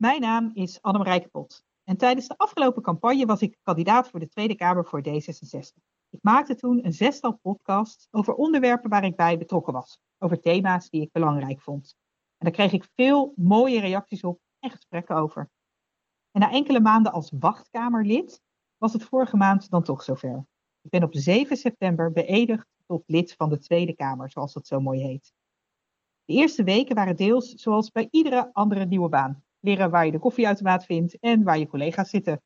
Mijn naam is Annemarijke Pot. En tijdens de afgelopen campagne was ik kandidaat voor de Tweede Kamer voor D66. Ik maakte toen een zestal podcasts over onderwerpen waar ik bij betrokken was. Over thema's die ik belangrijk vond. En daar kreeg ik veel mooie reacties op en gesprekken over. En na enkele maanden als wachtkamerlid was het vorige maand dan toch zover. Ik ben op 7 september beëdigd tot lid van de Tweede Kamer, zoals dat zo mooi heet. De eerste weken waren deels zoals bij iedere andere nieuwe baan. Leren waar je de koffieautomaat vindt en waar je collega's zitten.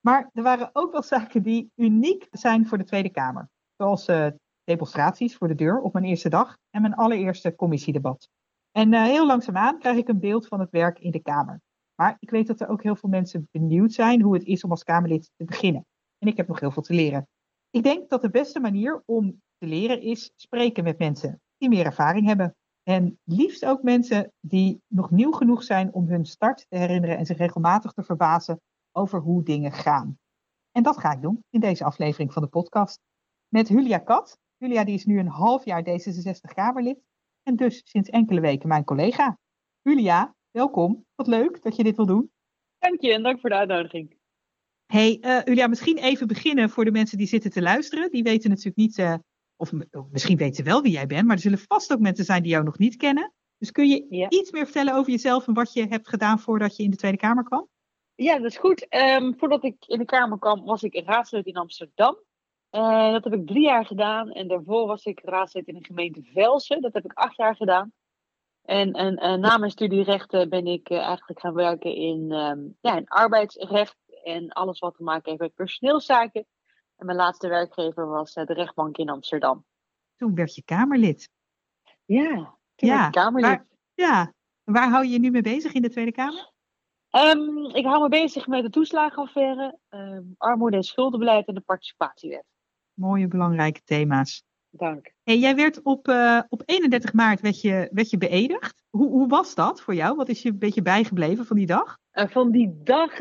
Maar er waren ook wel zaken die uniek zijn voor de Tweede Kamer. Zoals uh, demonstraties voor de deur op mijn eerste dag en mijn allereerste commissiedebat. En uh, heel langzaamaan krijg ik een beeld van het werk in de Kamer. Maar ik weet dat er ook heel veel mensen benieuwd zijn hoe het is om als Kamerlid te beginnen. En ik heb nog heel veel te leren. Ik denk dat de beste manier om te leren is spreken met mensen die meer ervaring hebben. En liefst ook mensen die nog nieuw genoeg zijn om hun start te herinneren en zich regelmatig te verbazen over hoe dingen gaan. En dat ga ik doen in deze aflevering van de podcast. Met Julia Kat. Julia die is nu een half jaar D66 Kamerlid en dus sinds enkele weken mijn collega. Julia, welkom. Wat leuk dat je dit wil doen. Dank je en dank voor de uitnodiging. Hey, uh, Julia, misschien even beginnen voor de mensen die zitten te luisteren. Die weten natuurlijk niet, uh, of, misschien weten wel wie jij bent, maar er zullen vast ook mensen zijn die jou nog niet kennen. Dus kun je ja. iets meer vertellen over jezelf en wat je hebt gedaan voordat je in de Tweede Kamer kwam? Ja, dat is goed. Um, voordat ik in de Kamer kwam, was ik raadslid in Amsterdam. Uh, dat heb ik drie jaar gedaan. En daarvoor was ik raadslid in de gemeente Velsen. Dat heb ik acht jaar gedaan. En, en, en na mijn studierechten ben ik uh, eigenlijk gaan werken in, um, ja, in arbeidsrecht en alles wat te maken heeft met personeelszaken. En mijn laatste werkgever was uh, de rechtbank in Amsterdam. Toen werd je Kamerlid. Ja, toen ja, werd ik Kamerlid. Waar, ja, waar hou je je nu mee bezig in de Tweede Kamer? Um, ik hou me bezig met de toeslagenaffaire, um, armoede- en schuldenbeleid en de participatiewet. Mooie, belangrijke thema's. Dank. Hey, jij werd op, uh, op 31 maart werd je, werd je beëdigd. Hoe, hoe was dat voor jou? Wat is je een beetje bijgebleven van die dag? Uh, van die dag,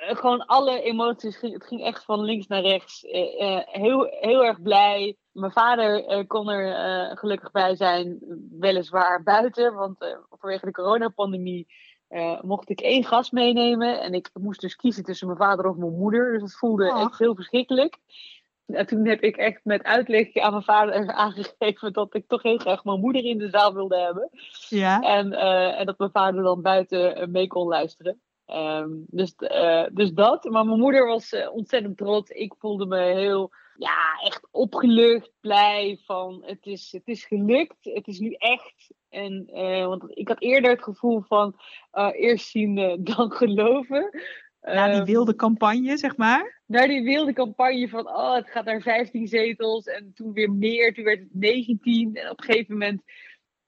gewoon alle emoties. Ging, het ging echt van links naar rechts. heel, heel erg blij. Mijn vader kon er gelukkig bij zijn, weliswaar buiten. Want vanwege de coronapandemie mocht ik één gast meenemen. En ik moest dus kiezen tussen mijn vader of mijn moeder. Dus dat voelde echt heel verschrikkelijk. En toen heb ik echt met uitleg aan mijn vader aangegeven dat ik toch heel graag mijn moeder in de zaal wilde hebben. Ja. En, uh, en dat mijn vader dan buiten mee kon luisteren. Um, dus, uh, dus dat. Maar mijn moeder was uh, ontzettend trots. Ik voelde me heel, ja, echt opgelucht, blij van het is, het is gelukt. Het is nu echt. En, want ik had eerder het gevoel van eerst zien dan geloven. Ja, die wilde campagne, zeg maar. Naar die wilde campagne van, oh, het gaat naar 15 zetels. En toen weer meer, toen werd het 19. En op een gegeven moment,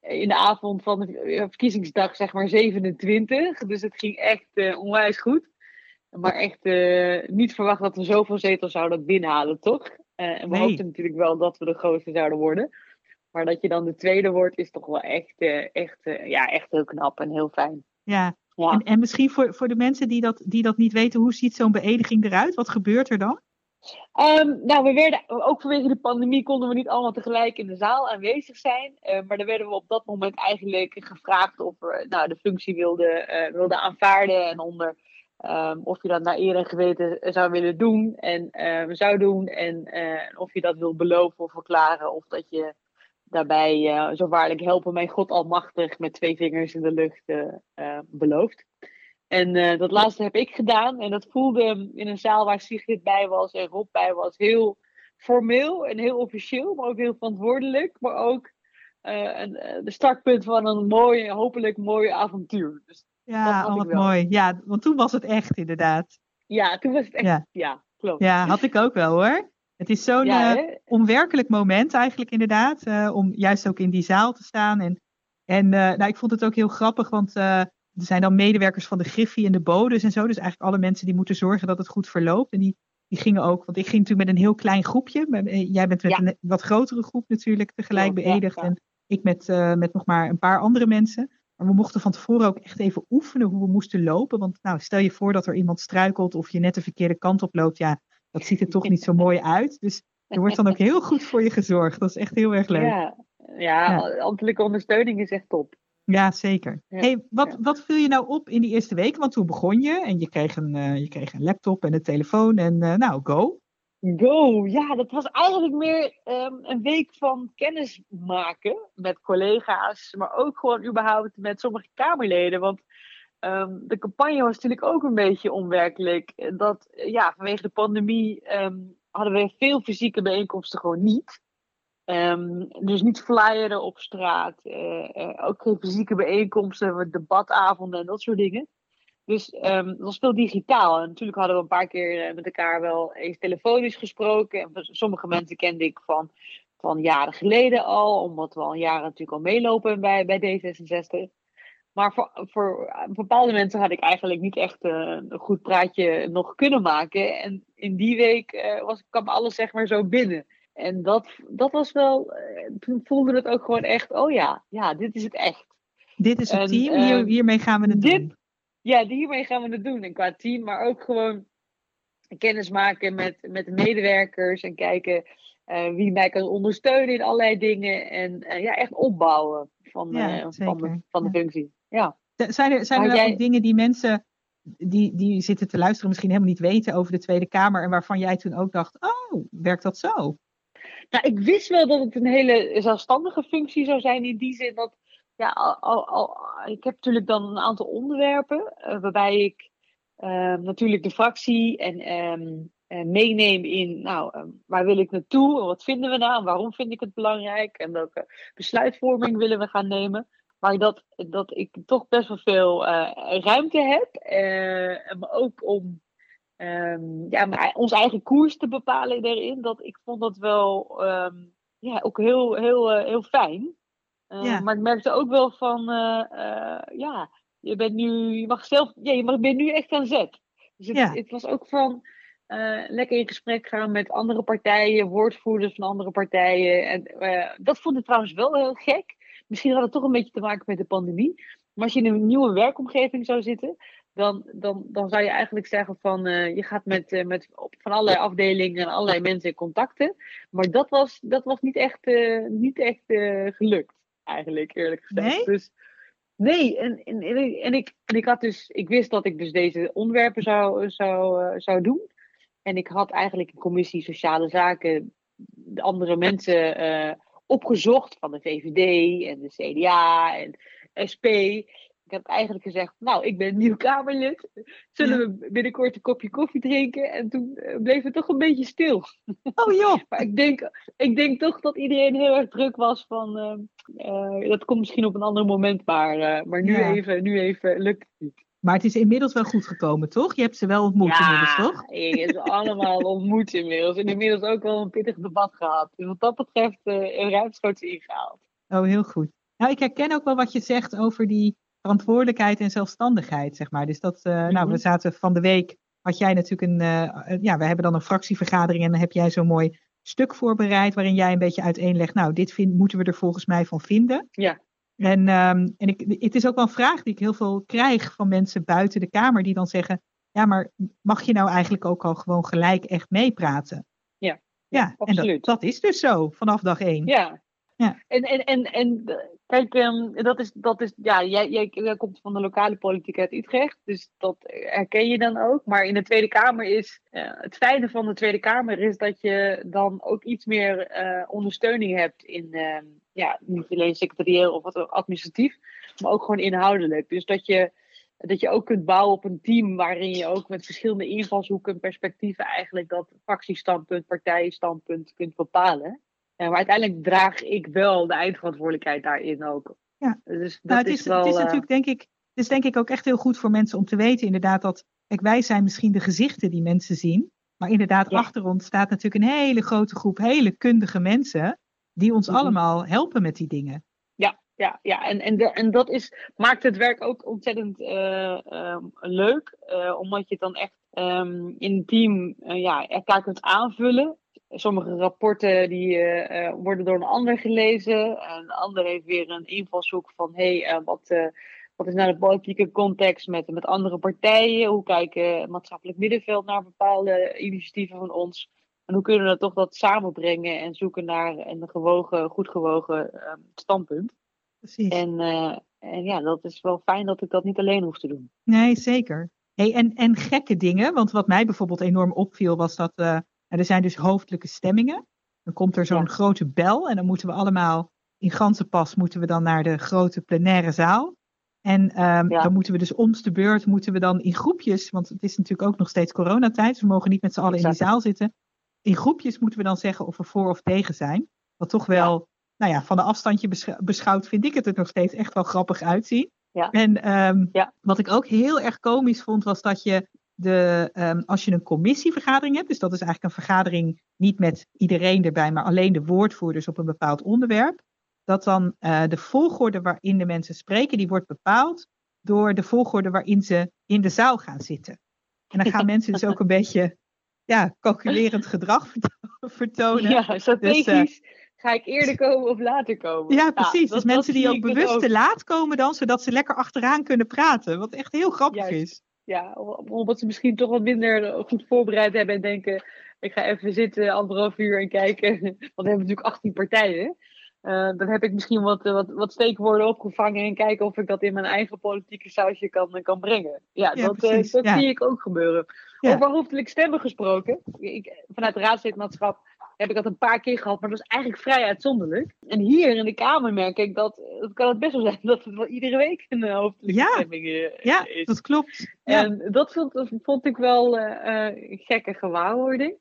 in de avond van de verkiezingsdag, zeg maar 27. Dus het ging echt uh, onwijs goed. Maar echt uh, niet verwacht dat we zoveel zetels zouden binnenhalen, toch? Uh, en we nee. hoopten natuurlijk wel dat we de grootste zouden worden. Maar dat je dan de tweede wordt, is toch wel echt, echt, ja, echt heel knap en heel fijn. Ja, ja. En, en, misschien voor, voor de mensen die dat, die dat niet weten, hoe ziet zo'n beëdiging eruit? Wat gebeurt er dan? Um, nou, we werden, ook vanwege de pandemie konden we niet allemaal tegelijk in de zaal aanwezig zijn. Uh, maar dan werden we op dat moment eigenlijk gevraagd of we nou, de functie wilden uh, wilde aanvaarden. En onder um, of je dat naar eer en geweten zou willen doen en uh, zou doen. En of je dat wil beloven of verklaren. Of dat je daarbij zo waarlijk helpen mij God almachtig met twee vingers in de lucht belooft. En dat laatste heb ik gedaan en dat voelde in een zaal waar Sigrid bij was en Rob bij was heel formeel en heel officieel, maar ook heel verantwoordelijk, maar ook een, de startpunt van een mooi, hopelijk mooi avontuur. Dus ja, oh, wat mooi. Ja, want toen was het echt inderdaad. Ja, toen was het echt, ja, ja klopt. Ja, had ik ook wel hoor. Het is zo'n ja, uh, onwerkelijk moment eigenlijk inderdaad, uh, om juist ook in die zaal te staan. En, en uh, nou, ik vond het ook heel grappig, want er zijn dan medewerkers van de Griffie en de Bodes en zo. Dus eigenlijk alle mensen die moeten zorgen dat het goed verloopt. En die, die gingen ook, want ik ging natuurlijk met een heel klein groepje. Jij bent met ja. een wat grotere groep natuurlijk tegelijk ja, beëdigd. En ik met, met nog maar een paar andere mensen. Maar we mochten van tevoren ook echt even oefenen hoe we moesten lopen. Want nou, stel je voor dat er iemand struikelt of je net de verkeerde kant op loopt. Ja, dat ziet er toch niet zo mooi uit. Dus er wordt dan ook heel goed voor je gezorgd. Dat is echt heel erg leuk. Ja, ja, ja. ambtelijke ondersteuning is echt top. Ja, zeker. hey, wat, wat viel je nou op in die eerste weken? Want toen begon je en je kreeg een, uh, je kreeg een laptop en een telefoon en uh, nou, go. Go, ja, dat was eigenlijk meer um, een week van kennis maken met collega's, maar ook gewoon überhaupt met sommige Kamerleden. Want um, de campagne was natuurlijk ook een beetje onwerkelijk. Dat, ja, vanwege de pandemie um, hadden we veel fysieke bijeenkomsten gewoon niet. Um, dus niet flyeren op straat, uh, uh, ook geen fysieke bijeenkomsten, debatavonden en dat soort dingen. Dus um, het was veel digitaal. En natuurlijk hadden we een paar keer eh, met elkaar wel eens telefonisch gesproken. En sommige mensen kende ik van, van jaren geleden al, omdat we al jaren natuurlijk al meelopen bij, bij D66. Maar voor, voor bepaalde mensen had ik eigenlijk niet echt een goed praatje nog kunnen maken. En in die week uh, was, kwam alles zeg maar zo binnen. En dat, dat was wel, toen voelde het ook gewoon echt, oh ja, ja, dit is het echt. Dit is het en, team, Hier, uh, hiermee gaan we het dit, doen. Ja, hiermee gaan we het doen. En qua team, maar ook gewoon kennis maken met, met de medewerkers en kijken uh, wie mij kan ondersteunen in allerlei dingen. En uh, ja, echt opbouwen van, ja, van, de, van de functie. Ja. Zijn er, zijn er jij... ook dingen die mensen die, die zitten te luisteren misschien helemaal niet weten over de Tweede Kamer en waarvan jij toen ook dacht, oh, werkt dat zo? Nou, ik wist wel dat het een hele zelfstandige functie zou zijn in die zin dat, ja, al, al, ik heb natuurlijk dan een aantal onderwerpen uh, waarbij ik uh, natuurlijk de fractie en um, uh, meeneem in, nou, um, waar wil ik naartoe en wat vinden we nou en waarom vind ik het belangrijk en welke besluitvorming willen we gaan nemen. Maar dat, dat ik toch best wel veel ruimte heb, maar ook om um, ja, maar ons eigen koers te bepalen daarin. Dat, ik vond dat wel um, ja, ook heel, heel, uh, heel fijn. Uh, ja. Maar ik merkte ook wel van, uh, ja, je bent nu, je mag zelf, ja, je mag, bent nu echt aan zet. Dus het, ja. het was ook van lekker in gesprek gaan met andere partijen, woordvoerders van andere partijen. En dat vond ik trouwens wel heel gek. Misschien had het toch een beetje te maken met de pandemie. Maar als je in een nieuwe werkomgeving zou zitten, dan, dan, dan zou je eigenlijk zeggen van uh, je gaat met, uh, met van allerlei afdelingen en allerlei mensen in contacten. Maar dat was, dat was niet echt, uh, niet echt gelukt, eigenlijk, eerlijk gezegd. Nee? Dus, nee, en, en, en, en, ik, en ik had dus, ik wist dat ik dus deze onderwerpen zou, zou, zou doen. En ik had eigenlijk in commissie Sociale Zaken de andere mensen opgezocht van de VVD en de CDA en SP. Ik heb eigenlijk gezegd, nou, ik ben nieuw Kamerlid. Zullen we binnenkort een kopje koffie drinken? En toen bleef het toch een beetje stil. Oh joh. maar ik denk, ik denk toch dat iedereen heel erg druk was van... Uh, uh, dat komt misschien op een ander moment, maar, uh, maar nu, ja. even, nu even lukt het niet. Maar het is inmiddels wel goed gekomen, toch? Je hebt ze wel ontmoet ja, inmiddels, toch? Ja, ik heb ze allemaal ontmoet inmiddels. En inmiddels ook wel een pittig debat gehad. Dus wat dat betreft uh, ruimschoots ingehaald. Oh, heel goed. Nou, ik herken ook wel wat je zegt over die verantwoordelijkheid en zelfstandigheid, zeg maar. Dus dat, uh, mm-hmm. nou, we zaten van de week, had jij natuurlijk een, uh, ja, we hebben dan een fractievergadering en dan heb jij zo'n mooi stuk voorbereid waarin jij een beetje uiteenlegt, nou, dit vind, moeten we er volgens mij van vinden. Ja. En, um, en ik, het is ook wel een vraag die ik heel veel krijg van mensen buiten de Kamer die dan zeggen, ja, maar mag je nou eigenlijk ook al gewoon gelijk echt meepraten? Ja, ja, absoluut. En dat, dat is dus zo vanaf dag één. Ja, ja. En, en, en, en kijk, um, dat is, dat is ja, jij, jij, komt van de lokale politiek uit Utrecht, dus dat herken je dan ook. Maar in de Tweede Kamer is, uh, het fijne van de Tweede Kamer is dat je dan ook iets meer uh, ondersteuning hebt in, uh, ja, niet alleen secretarieel of wat administratief, maar ook gewoon inhoudelijk. Dus dat je, dat je ook kunt bouwen op een team waarin je ook met verschillende invalshoeken en perspectieven eigenlijk dat fractiestandpunt, partijenstandpunt kunt bepalen. Ja, maar uiteindelijk draag ik wel de eindverantwoordelijkheid daarin ook. Ja, dus dat nou, het is, is wel, het is natuurlijk denk ik, het is denk ik ook echt heel goed voor mensen om te weten inderdaad dat, kijk wij zijn misschien de gezichten die mensen zien, maar inderdaad ja. achter ons staat natuurlijk een hele grote groep hele kundige mensen die ons mm -hmm. allemaal helpen met die dingen. Ja, ja, ja. En, en, de, en dat is, maakt het werk ook ontzettend uh, um, leuk, uh, omdat je het dan echt um, in een team uh, ja, elkaar kunt aanvullen sommige rapporten die uh, worden door een ander gelezen. En de ander heeft weer een invalshoek van hé, hey, uh, wat, uh, wat is nou de politieke context met, met andere partijen? Hoe kijkt het maatschappelijk middenveld naar bepaalde initiatieven van ons? En hoe kunnen we dat toch dat samenbrengen en zoeken naar een gewogen, goed gewogen standpunt? Precies. En En ja, dat is wel fijn dat ik dat niet alleen hoef te doen. Nee, zeker. Hey, en, en gekke dingen, want wat mij bijvoorbeeld enorm opviel was dat er zijn dus hoofdelijke stemmingen. Dan komt er zo'n grote bel en dan moeten we allemaal in Gansenpas moeten we dan naar de grote plenaire zaal. En um, dan moeten we dus om de beurt moeten we dan in groepjes, want het is natuurlijk ook nog steeds coronatijd, dus we mogen niet met z'n allen in die zaal zitten. In groepjes moeten we dan zeggen of we voor of tegen zijn. Wat toch wel, nou ja, van een afstandje beschouwd vind ik het er nog steeds echt wel grappig uitzien. Ja. En um, ja. wat ik ook heel erg komisch vond, was dat je de, um, als je een commissievergadering hebt, dus dat is eigenlijk een vergadering niet met iedereen erbij, maar alleen de woordvoerders op een bepaald onderwerp, dat dan uh, de volgorde waarin de mensen spreken, die wordt bepaald door de volgorde waarin ze in de zaal gaan zitten. En dan gaan mensen dus ook een beetje ja, calculerend gedrag vertonen. Ja, strategisch. Dus, uh, ga ik eerder komen of later komen? Ja, precies. dus mensen die ook bewust te laat komen dan, zodat ze lekker achteraan kunnen praten. Wat echt heel grappig is. Ja, omdat ze misschien toch wat minder goed voorbereid hebben en denken... ik ga even zitten, anderhalf uur en kijken. Want we hebben natuurlijk 18 partijen. Uh, dan heb ik misschien wat, wat, wat steekwoorden opgevangen en kijken of ik dat in mijn eigen politieke sausje kan, kan brengen. Ja, dat, uh, dat zie ik ook gebeuren. Ja. Over hoofdelijk stemmen gesproken. Ik, vanuit het raadslidmaatschap heb ik dat een paar keer gehad, maar dat is eigenlijk vrij uitzonderlijk. En hier in de Kamer merk ik dat het kan het best wel zijn dat het wel iedere week een hoofdelijke stemming ja, is. dat klopt. En dat vond, dat vond ik wel uh, gekke gewaarwording.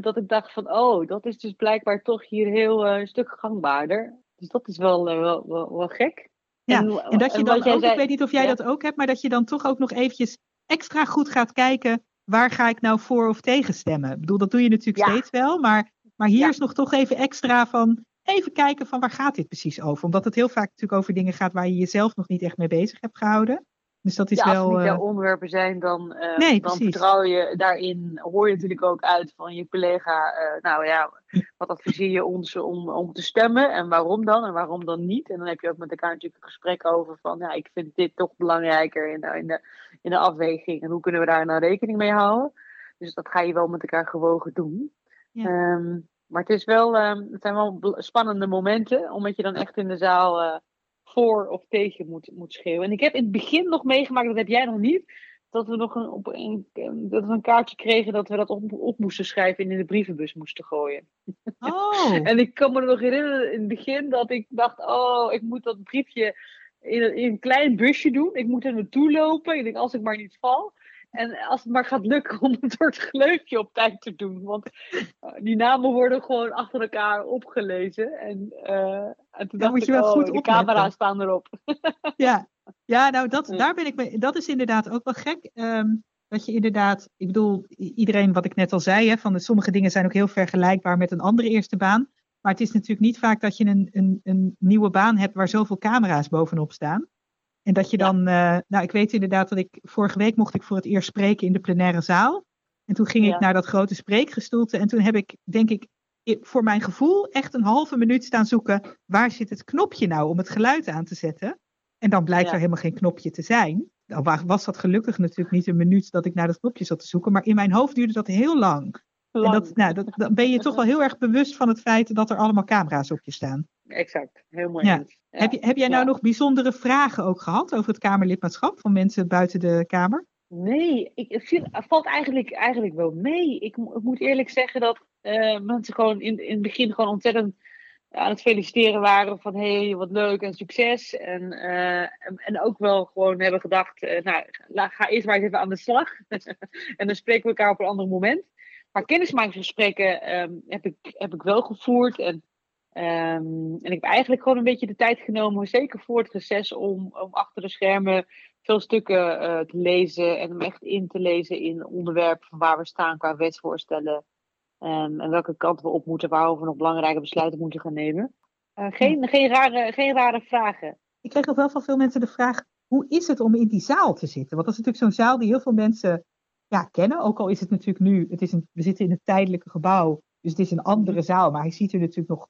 dat ik dacht van, oh, dat is dus blijkbaar toch hier heel een stuk gangbaarder. Dus dat is wel, wel, wel, wel, gek. Ja, en, en dat je dan ook, ik weet niet of jij dat ook hebt, maar dat je dan toch ook nog eventjes extra goed gaat kijken waar ga ik nou voor of tegen stemmen? Ik bedoel, dat doe je natuurlijk steeds wel, maar, maar hier is nog toch even extra van, even kijken van waar gaat dit precies over? Omdat het heel vaak natuurlijk over dingen gaat waar je jezelf nog niet echt mee bezig hebt gehouden. Dus dat is ja, wel. Als het niet jouw uh, onderwerpen zijn, dan, uh, nee, dan vertrouw je daarin. Hoor je natuurlijk ook uit van je collega. Uh, nou ja, wat adviseer je ons om, om te stemmen en waarom dan en waarom dan niet? En dan heb je ook met elkaar natuurlijk een gesprek over van. Ja, ik vind dit toch belangrijker in de, in de, in de afweging. En hoe kunnen we daar nou rekening mee houden? Dus dat ga je wel met elkaar gewogen doen. Ja. Um, maar het, is wel, um, het zijn wel spannende momenten, omdat je dan echt in de zaal voor of tegen moet, moet schreeuwen. En ik heb in het begin nog meegemaakt, dat heb jij nog niet, dat we nog een, op een, dat we een kaartje kregen dat we dat op, op moesten schrijven en in de brievenbus moesten gooien. Oh. en ik kan me nog herinneren in het begin dat ik dacht, oh, ik moet dat briefje in een, in een klein busje doen. Ik moet er naartoe lopen. Ik denk, als ik maar niet val. En als het maar gaat lukken om het door het gleufje op tijd te doen. Want uh, die namen worden gewoon achter elkaar opgelezen. En, uh, en toen dacht moet je wel oh, goed de camera's staan erop. ja. ja, nou dat, daar ben ik mee. Dat is inderdaad ook wel gek. Um, dat je inderdaad, ik bedoel, iedereen wat ik net al zei, hè, van de, sommige dingen zijn ook heel vergelijkbaar met een andere eerste baan. Maar het is natuurlijk niet vaak dat je een, een, een nieuwe baan hebt waar zoveel camera's bovenop staan. En dat je dan, uh, nou ik weet inderdaad dat ik, vorige week mocht ik voor het eerst spreken in de plenaire zaal. En toen ging ja. ik naar dat grote spreekgestoelte en toen heb ik, denk ik, voor mijn gevoel echt een halve minuut staan zoeken, waar zit het knopje nou om het geluid aan te zetten? En dan blijkt ja. er helemaal geen knopje te zijn. Nou was dat gelukkig natuurlijk niet een minuut dat ik naar dat knopje zat te zoeken, maar in mijn hoofd duurde dat heel lang. lang. En dat, nou, dat, dan ben je toch wel heel erg bewust van het feit dat er allemaal camera's op je staan. Exact, heel mooi. Ja. Ja. Heb, je, heb jij nou nog bijzondere vragen ook gehad over het Kamerlidmaatschap van mensen buiten de Kamer? Nee, ik, het valt eigenlijk, eigenlijk wel mee. Ik, ik moet eerlijk zeggen dat uh, mensen gewoon in, in het begin gewoon ontzettend aan het feliciteren waren van hé, hey, wat leuk en succes. En, uh, en, en, ook wel gewoon hebben gedacht, uh, nou, ga eerst maar eens even aan de slag. en dan spreken we elkaar op een ander moment. Maar kennismakingsgesprekken um, heb, ik, heb ik wel gevoerd. En Um, en ik heb eigenlijk gewoon een beetje de tijd genomen, zeker voor het reces, om, om achter de schermen veel stukken uh, te lezen en om echt in te lezen in onderwerpen van waar we staan qua wetsvoorstellen. Um, en welke kant we op moeten, waarover we nog belangrijke besluiten moeten gaan nemen. Uh, geen, geen, rare, geen rare vragen. Ik kreeg nog wel van veel mensen de vraag: hoe is het om in die zaal te zitten? Want dat is natuurlijk zo'n zaal die heel veel mensen ja, kennen. Ook al is het natuurlijk nu, het is een, we zitten in een tijdelijke gebouw, dus het is een andere zaal, maar hij ziet er natuurlijk nog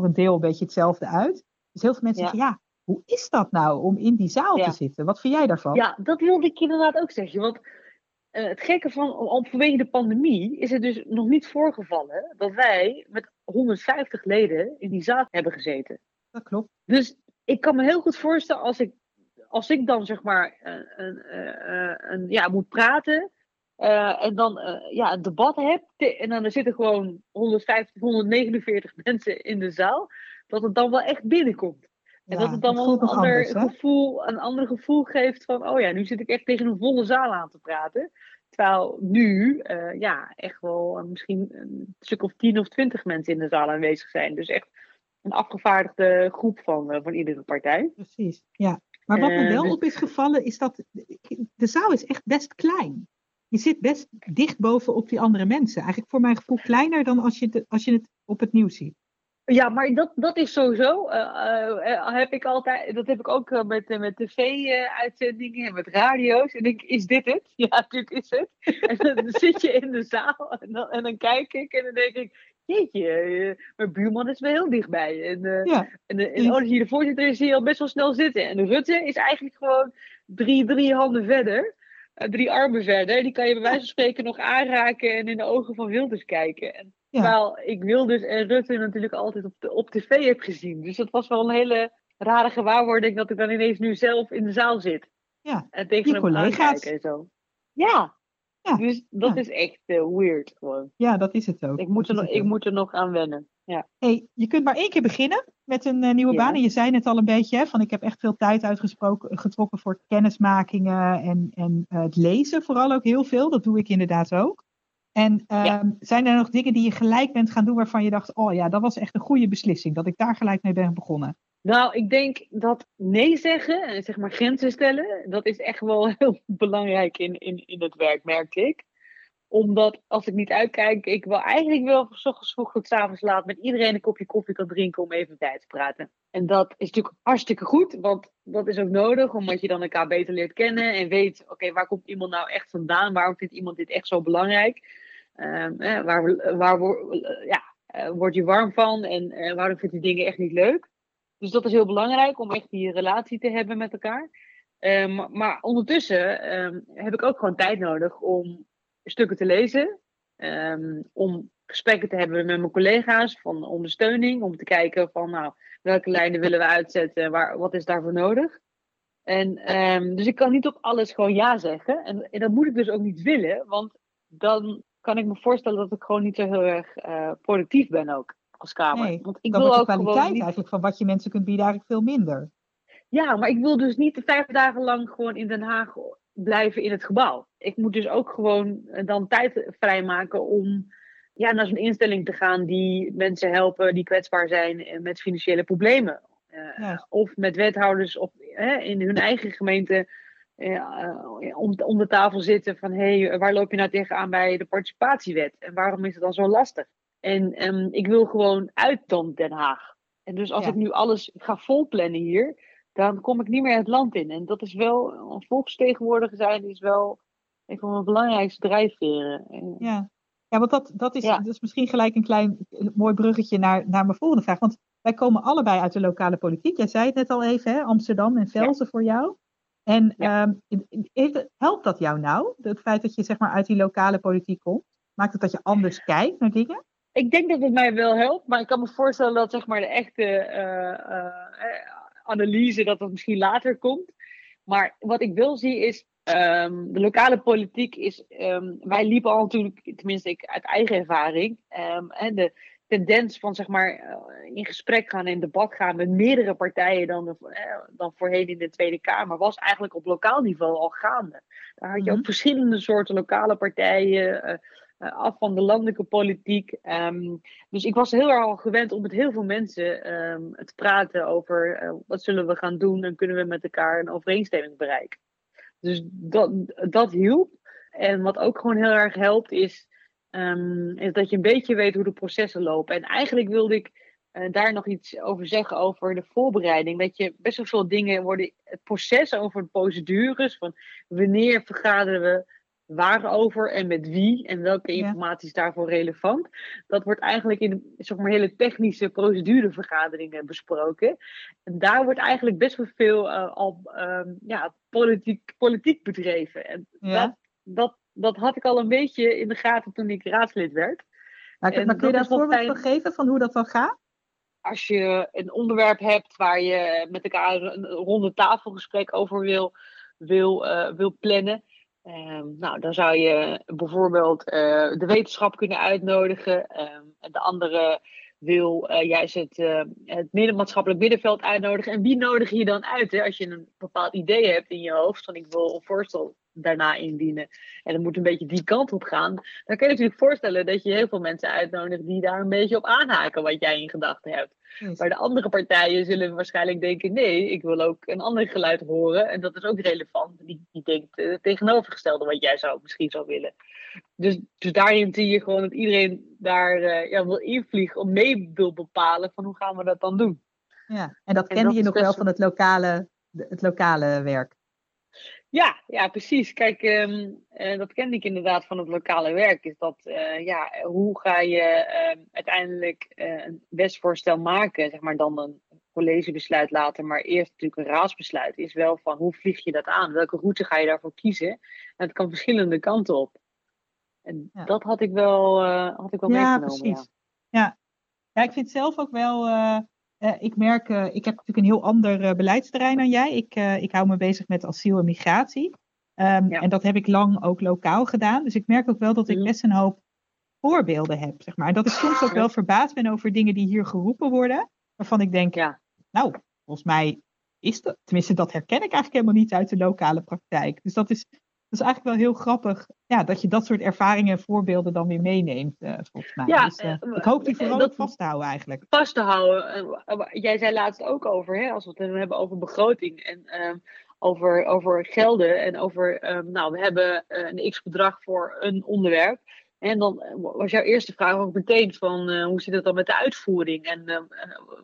voor een deel een beetje hetzelfde uit. Dus heel veel mensen ja. zeggen, ja, hoe is dat nou om in die zaal ja. te zitten? Wat vind jij daarvan? Ja, dat wilde ik inderdaad ook zeggen. Want uh, het gekke van, om, vanwege de pandemie, is het dus nog niet voorgevallen dat wij met 150 leden in die zaal hebben gezeten. Dat klopt. Dus ik kan me heel goed voorstellen als ik als ik dan zeg maar een, een, een ja, moet praten en dan ja, een debat heb en dan er zitten gewoon 150, 149 mensen in de zaal, dat het dan wel echt binnenkomt. En dat het dan wel een ander, gevoel, een ander gevoel geeft van, oh ja, nu zit ik echt tegen een volle zaal aan te praten. Terwijl nu, uh, ja, echt wel misschien een stuk of tien of twintig mensen in de zaal aanwezig zijn. Dus echt een afgevaardigde groep van, van iedere partij. Precies, ja. Maar wat me wel dus op is gevallen, is dat de zaal is echt best klein. Je zit best dicht bovenop die andere mensen. Eigenlijk voor mijn gevoel kleiner dan als je het, als je het op het nieuws ziet. Ja, maar dat, dat is sowieso. Uh, heb ik altijd, dat heb ik ook met, met tv-uitzendingen en met radio's. En denk is dit het? Ja, natuurlijk is het. en dan zit je in de zaal en dan, en dan kijk ik en dan denk ik, jeetje, mijn buurman is wel heel dichtbij. En, ja. en, en als je de voorzitter is, je al best wel snel zitten. En Rutte is eigenlijk gewoon drie, drie handen verder. Drie armen verder. Die kan je bij wijze van spreken nog aanraken en in de ogen van Wilders kijken. En, ja. Terwijl ik Wilders en Rutte natuurlijk altijd op, de, op tv heb gezien. Dus dat was wel een hele rare gewaarwording dat ik dan ineens nu zelf in de zaal zit. Ja, en tegen hem collega's. en zo. Ja, ja. dus dat is echt uh, weird gewoon. Ja, dat is het ook. Ik moet, er, nog, ik moet er nog aan wennen. Ja. Hey, je kunt maar één keer beginnen met een uh, nieuwe baan. En je zei het al een beetje, hè, van ik heb echt veel tijd uitgesproken, getrokken voor kennismakingen en, en uh, het lezen vooral ook heel veel. Dat doe ik inderdaad ook. En ehm, zijn er nog dingen die je gelijk bent gaan doen waarvan je dacht, oh ja, dat was echt een goede beslissing, dat ik daar gelijk mee ben begonnen? Nou, ik denk dat nee zeggen en zeg maar grenzen stellen, dat is echt wel heel belangrijk in, in, in het werk, merkte ik. Omdat als ik niet uitkijk, ik wel eigenlijk wel s ochtends vroeg tot s avonds laat met iedereen een kopje koffie kan drinken om even tijd te praten. En dat is natuurlijk hartstikke goed, want dat is ook nodig, omdat je dan elkaar beter leert kennen en weet, oké, waar komt iemand nou echt vandaan? Waarom vindt iemand dit echt zo belangrijk? Um, eh, waar waar ja, uh, word je warm van en waarom vindt je dingen echt niet leuk? Dus dat is heel belangrijk om echt die relatie te hebben met elkaar. Um, maar ondertussen um, heb ik ook gewoon tijd nodig om stukken te lezen. om gesprekken te hebben met mijn collega's van ondersteuning. Om te kijken van nou, welke lijnen willen we uitzetten, waar, wat is daarvoor nodig. En, dus ik kan niet op alles gewoon ja zeggen. En, en, dat moet ik dus ook niet willen, want dan kan ik me voorstellen dat ik gewoon niet zo heel erg uh, productief ben ook als kamer. Nee, want ik wil ook de kwaliteit niet... eigenlijk van wat je mensen kunt bieden eigenlijk veel minder. Ja, maar ik wil dus niet vijf dagen lang gewoon in Den Haag blijven in het gebouw. Ik moet dus ook gewoon eh, dan tijd vrijmaken om ja, naar zo'n instelling te gaan die mensen helpen die kwetsbaar zijn eh, met financiële problemen. Uh, Of met wethouders of, in hun eigen gemeente uh, om, om de tafel zitten van hé, hey, waar loop je nou tegenaan bij de participatiewet? En waarom is het dan zo lastig? En um, ik wil gewoon uit dan Den Haag. En dus als ik nu alles ga volplannen hier, dan kom ik niet meer het land in. En dat is wel, een volksvertegenwoordiger zijn is wel een van mijn belangrijkste drijfveren. Ja. Ja, want dat, dat, is, dat is misschien gelijk een klein mooi bruggetje naar, naar mijn volgende vraag. Want wij komen allebei uit de lokale politiek. Jij zei het net al even, hè? Amsterdam en Velzen voor jou. En ja. um, helpt dat jou nou, het feit dat je zeg maar, uit die lokale politiek komt? Maakt het dat je anders kijkt naar dingen? Ik denk dat het mij wel helpt, maar ik kan me voorstellen dat zeg maar, de echte uh, uh, analyse dat dat misschien later komt. Maar wat ik wil zien is, um, de lokale politiek is, um, wij liepen al natuurlijk, tenminste ik uit eigen ervaring, en de, tendens van zeg maar eh, in gesprek gaan en debat gaan met meerdere partijen dan, eh, dan voorheen in de Tweede Kamer, was eigenlijk op lokaal niveau al gaande. Daar had je ook mhm. verschillende soorten lokale partijen, uh, af van de landelijke politiek. Um, dus ik was heel erg al gewend om met heel veel mensen um, te praten over uh, wat zullen we gaan doen en kunnen we met elkaar een overeenstemming bereiken. Dus dat, dat hielp. En wat ook gewoon heel erg helpt is Um, is dat je een beetje weet hoe de processen lopen. En eigenlijk wilde ik uh, daar nog iets over zeggen over de voorbereiding. Dat je best wel veel dingen worden. Het proces over de procedures. Van wanneer vergaderen we waarover en met wie en welke informatie is daarvoor relevant. Dat wordt eigenlijk in zeg maar, hele technische procedurevergaderingen besproken. En daar wordt eigenlijk best wel veel uh, al um, ja, politiek, politiek bedreven. En ja. dat, dat dat had ik al een beetje in de gaten toen ik raadslid werd. Maar, maar kun je daar een voorbeeld van geven van hoe dat dan gaat? als je een onderwerp hebt waar je met elkaar een ronde tafelgesprek over wil, wil, wil plannen. Um, nou, dan zou je bijvoorbeeld de wetenschap kunnen uitnodigen. Um, de andere wil uh, juist het, uh, het middenveld uitnodigen. En wie nodig je dan uit? Hè? Als je een bepaald idee hebt in je hoofd, van ik wil een voorstel daarna indienen. En het moet een beetje die kant op gaan. Dan kun je natuurlijk voorstellen dat je heel veel mensen uitnodigt die daar een beetje op aanhaken wat jij in gedachten hebt. Maar de andere partijen zullen waarschijnlijk denken: nee, ik wil ook een ander geluid horen. En dat is ook relevant. Die, die denkt uh, tegenovergestelde wat jij zou, misschien zou willen. Dus, dus daarin zie je gewoon dat iedereen daar uh, ja, wil invliegen om mee wil bepalen van hoe gaan we dat dan doen. Ja, en dat kende je nog wel van het lokale, het lokale werk. Ja, ja, precies. Kijk, um, uh, dat kende ik inderdaad van het lokale werk. Is dat, uh, ja, hoe ga je uh, uiteindelijk eh, een wetsvoorstel maken? Zeg maar dan een collegebesluit later, maar eerst natuurlijk een raadsbesluit. Is wel van hoe vlieg je dat aan? Welke route ga je daarvoor kiezen? En het kan verschillende kanten op. En ja. dat had ik wel, had ik wel ja, meegenomen. Precies. Ja. ja. Ja, ik vind zelf ook wel uh, ik merk, uh, ik heb natuurlijk een heel ander uh, beleidsterrein dan jij. Ik, ik hou me bezig met asiel en migratie. Um, ja. En dat heb ik lang ook lokaal gedaan. Dus ik merk ook wel dat ik best een hoop voorbeelden heb. Zeg maar. En dat ik soms ook wel verbaasd ben over dingen die hier geroepen worden. Waarvan ik denk, ja. nou, volgens mij is dat, tenminste dat herken ik eigenlijk helemaal niet uit de lokale praktijk. Dus dat is, dat is eigenlijk wel heel grappig ja, dat je dat soort ervaringen en voorbeelden dan weer meeneemt, uh, volgens mij. Ja, dus, uh, ik hoop die vooral dat, vast te houden eigenlijk. Vast te houden. Jij zei laatst ook over, hè, als we het hebben over begroting en uh, over, over gelden en over, um, nou, we hebben een x-bedrag voor een onderwerp. En dan was jouw eerste vraag ook meteen van hoe zit het dan met de uitvoering en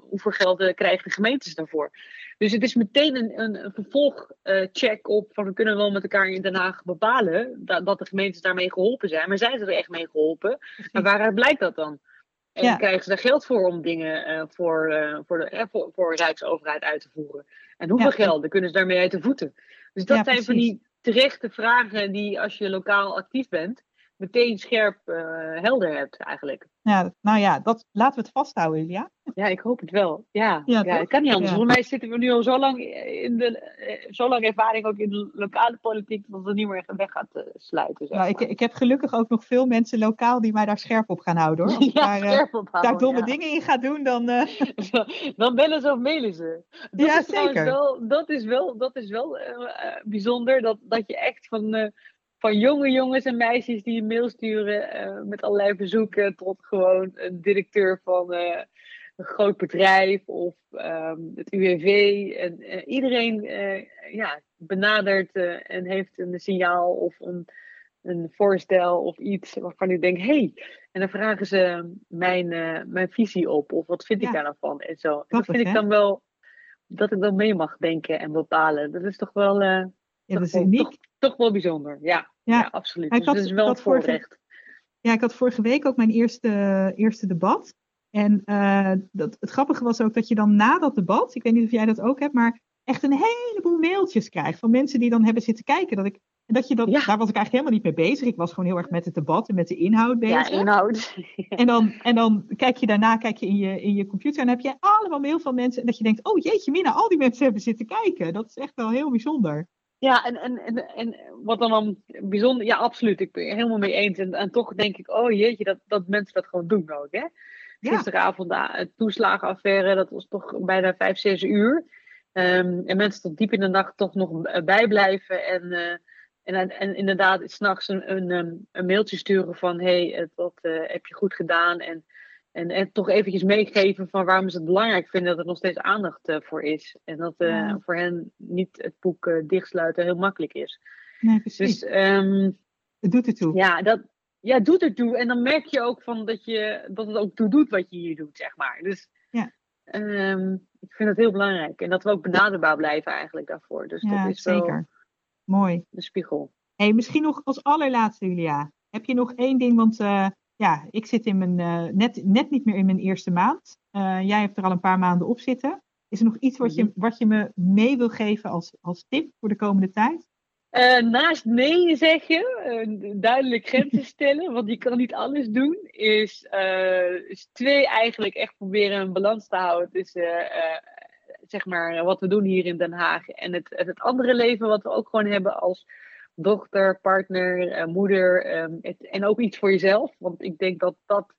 hoeveel geld krijgen de gemeentes daarvoor? Dus het is meteen een, een, een vervolgcheck uh, op van we kunnen wel met elkaar in Den Haag bepalen dat, dat de gemeentes daarmee geholpen zijn. Maar zijn ze er echt mee geholpen? Maar waaruit blijkt dat dan? En ja. krijgen ze daar geld voor om dingen uh, voor, uh, voor, de, uh, voor, voor Rijksoverheid uit te voeren? En hoeveel ja. geld kunnen ze daarmee uit de voeten? Dus dat ja, zijn van die terechte vragen die als je lokaal actief bent, meteen scherp uh, helder hebt eigenlijk. Ja, nou ja, dat, laten we het vasthouden, Julia. Ja, ik hoop het wel. Ja, ja, ja het kan niet anders. Ja. Volgens mij zitten we nu al zo lang in de zo lang ervaring ook in de lokale politiek dat het niet meer weg gaat uh, sluiten. Zeg nou, ik, ik heb gelukkig ook nog veel mensen lokaal die mij daar scherp op gaan houden hoor. Als ja, daar, scherp op houden, daar domme dingen in ga doen, dan. Uh... dan bellen ze of mailen ze. Dat ja, is zeker. Wel, dat is wel, dat is wel bijzonder dat, dat je echt van van jonge jongens en meisjes die een mail sturen uh, met allerlei verzoeken tot gewoon een directeur van uh, een groot bedrijf of um, het UWV. En uh, iedereen ja, benadert en heeft een signaal of een, een voorstel of iets waarvan ik denk, hé, hey, en dan vragen ze mijn, mijn visie op of wat vind ja. ik daar nou van en zo. En dat vind hè? ik dan wel, dat ik dan mee mag denken en bepalen. Dat is toch wel... ja, dat is uniek. Toch, toch wel bijzonder, ja. Ja, ja absoluut. Dus dat is wel een voorrecht. Vorige, ja, ik had vorige week ook mijn eerste, eerste debat. En uh, dat, het grappige was ook dat je dan na dat debat, ik weet niet of jij dat ook hebt, maar echt een heleboel mailtjes krijgt van mensen die dan hebben zitten kijken. Dat ik, dat je dat, ja. daar was ik eigenlijk helemaal niet mee bezig. Ik was gewoon heel erg met het debat en met de inhoud bezig. Ja, inhoud. En dan, en dan kijk je daarna kijk je in, je in je computer en heb je allemaal mail van mensen. En dat je denkt, oh jeetje mina, al die mensen hebben zitten kijken. Dat is echt wel heel bijzonder. Ja, en, en, en, en wat dan, dan bijzonder, ja, absoluut. Ik ben het helemaal mee eens. En, en toch denk ik, oh jeetje, dat, dat mensen dat gewoon doen ook. Hè? Gisteravond de toeslagenaffaire, dat was toch bijna vijf, zes uur. Um, en mensen tot diep in de nacht toch nog bijblijven. En, uh, en, en inderdaad, s'nachts een, een, een mailtje sturen van: hé, hey, dat uh, heb je goed gedaan. En en, en toch eventjes meegeven van waarom ze het belangrijk vinden dat er nog steeds aandacht uh, voor is. En dat uh, ja. voor hen niet het boek uh, dichtsluiten heel makkelijk is. Nee, precies. Dus, um, het doet ertoe. Ja, dat ja, doet ertoe. En dan merk je ook van dat, je, dat het ook toe doet wat je hier doet, zeg maar. Dus ja. Um, ik vind dat heel belangrijk. En dat we ook benaderbaar blijven eigenlijk daarvoor. Dus ja, dat is zeker. Wel Mooi. De spiegel. Hey, misschien nog als allerlaatste, Julia. Heb je nog één ding, want ja, ik zit in mijn, uh, net, net niet meer in mijn eerste maand. Uh, jij hebt er al een paar maanden op zitten. Is er nog iets wat je, wat je me mee wil geven als, als tip voor de komende tijd? Uh, naast nee zeggen, duidelijk grenzen stellen, want je kan niet alles doen, is, is twee eigenlijk echt proberen een balans te houden tussen zeg maar, wat we doen hier in Den Haag en het, het andere leven wat we ook gewoon hebben als dochter, partner, moeder um, het, en ook iets voor jezelf. Want ik denk dat, dat,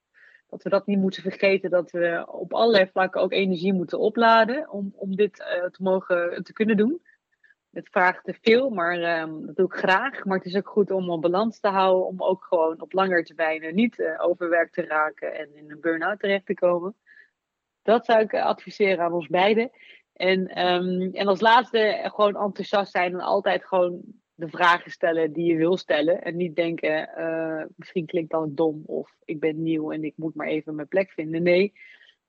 dat we dat niet moeten vergeten, dat we op allerlei vlakken ook energie moeten opladen om, om dit te mogen te kunnen doen het vraagt te veel, maar um, dat doe ik graag. Maar het is ook goed om een balans te houden, om ook gewoon op lange termijn niet uh, overwerkt te raken en in een burn-out terecht te komen. Dat zou ik adviseren aan ons beiden. En, um, en als laatste gewoon enthousiast zijn en altijd gewoon de vragen stellen die je wil stellen. En niet denken, uh, misschien klinkt dan dom of ik ben nieuw en ik moet maar even mijn plek vinden. Nee,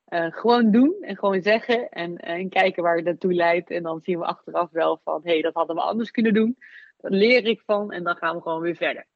uh, gewoon doen en gewoon zeggen en, en kijken waar het naartoe leidt. En dan zien we achteraf wel van, hé, hey, dat hadden we anders kunnen doen. Daar leer ik van en dan gaan we gewoon weer verder.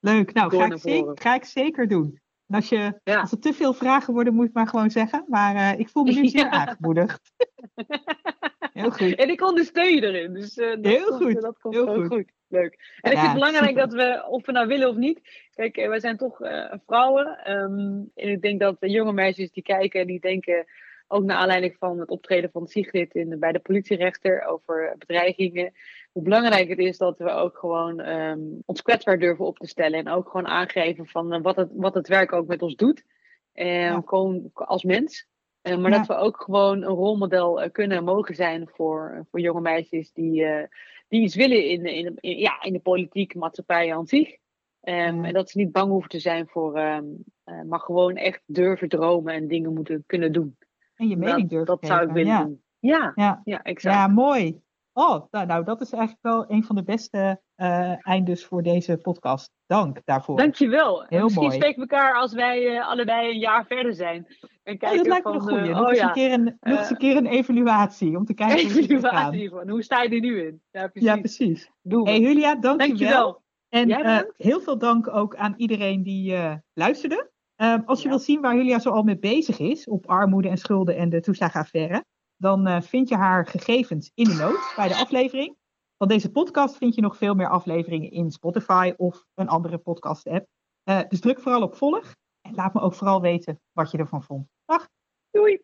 Leuk, nou ga ik, zeker, ga ik, zeker, doen. En als, je, als er te veel vragen worden, moet je het maar gewoon zeggen. Maar uh, ik voel me nu zeer ja. aangemoedigd. Heel goed. En ik ondersteun je erin. Dus uh, dat Heel komt, goed. Dat komt Heel goed. goed. Leuk. En ik Ja, vind het belangrijk super. dat we, of we nou willen of niet. Kijk, eh, wij zijn toch eh, vrouwen. ehm, en ik denk dat de jonge meisjes die kijken en die denken. Ook naar aanleiding van het optreden van Sigrid in, bij de politierechter over bedreigingen. Hoe belangrijk het is dat we ook gewoon ehm, ons kwetsbaar durven op te stellen. En ook gewoon aangeven van eh, wat, het, wat het werk ook met ons doet. En Ja. gewoon als mens. Eh, maar Ja. dat we ook gewoon een rolmodel eh, kunnen en mogen zijn voor, voor jonge meisjes die, eh, die iets willen in, in, in- ja, in de politiek, maatschappij aan zich. Ehm, Ja. En dat ze niet bang hoeven te zijn voor, ehm, eh, maar gewoon echt durven dromen en dingen moeten kunnen doen. En je mening dat, durven dat zou ik willen ja. doen. Ja, Ja. ja, exact. Ja, mooi. Oh, nou, nou, dat is eigenlijk wel een van de beste eh eindes voor deze podcast. Dank daarvoor. Dankjewel. Heel Misschien mooi. spreken we elkaar als wij eh, allebei een jaar verder zijn. En Ja, kijken dat lijkt me van, een goeie. eh, nog, oh eens ja, een keer een, nog eens eh, een keer een evaluatie om te kijken hoe evaluatie van hoe sta je er nu in? Ja, precies. Ja, precies. Doen we. Hey Julia, dank je wel. Dankjewel. En eh, heel veel dank ook aan iedereen die eh, luisterde. Als je Ja. wilt zien waar Julia zo al mee bezig is op armoede en schulden en de toeslagenaffaire, dan eh, vind je haar gegevens in de notes bij de aflevering. Van deze podcast vind je nog veel meer afleveringen in Spotify of een andere podcast app. Eh, dus druk vooral op volg en laat me ook vooral weten wat je ervan vond. Dag! Doei.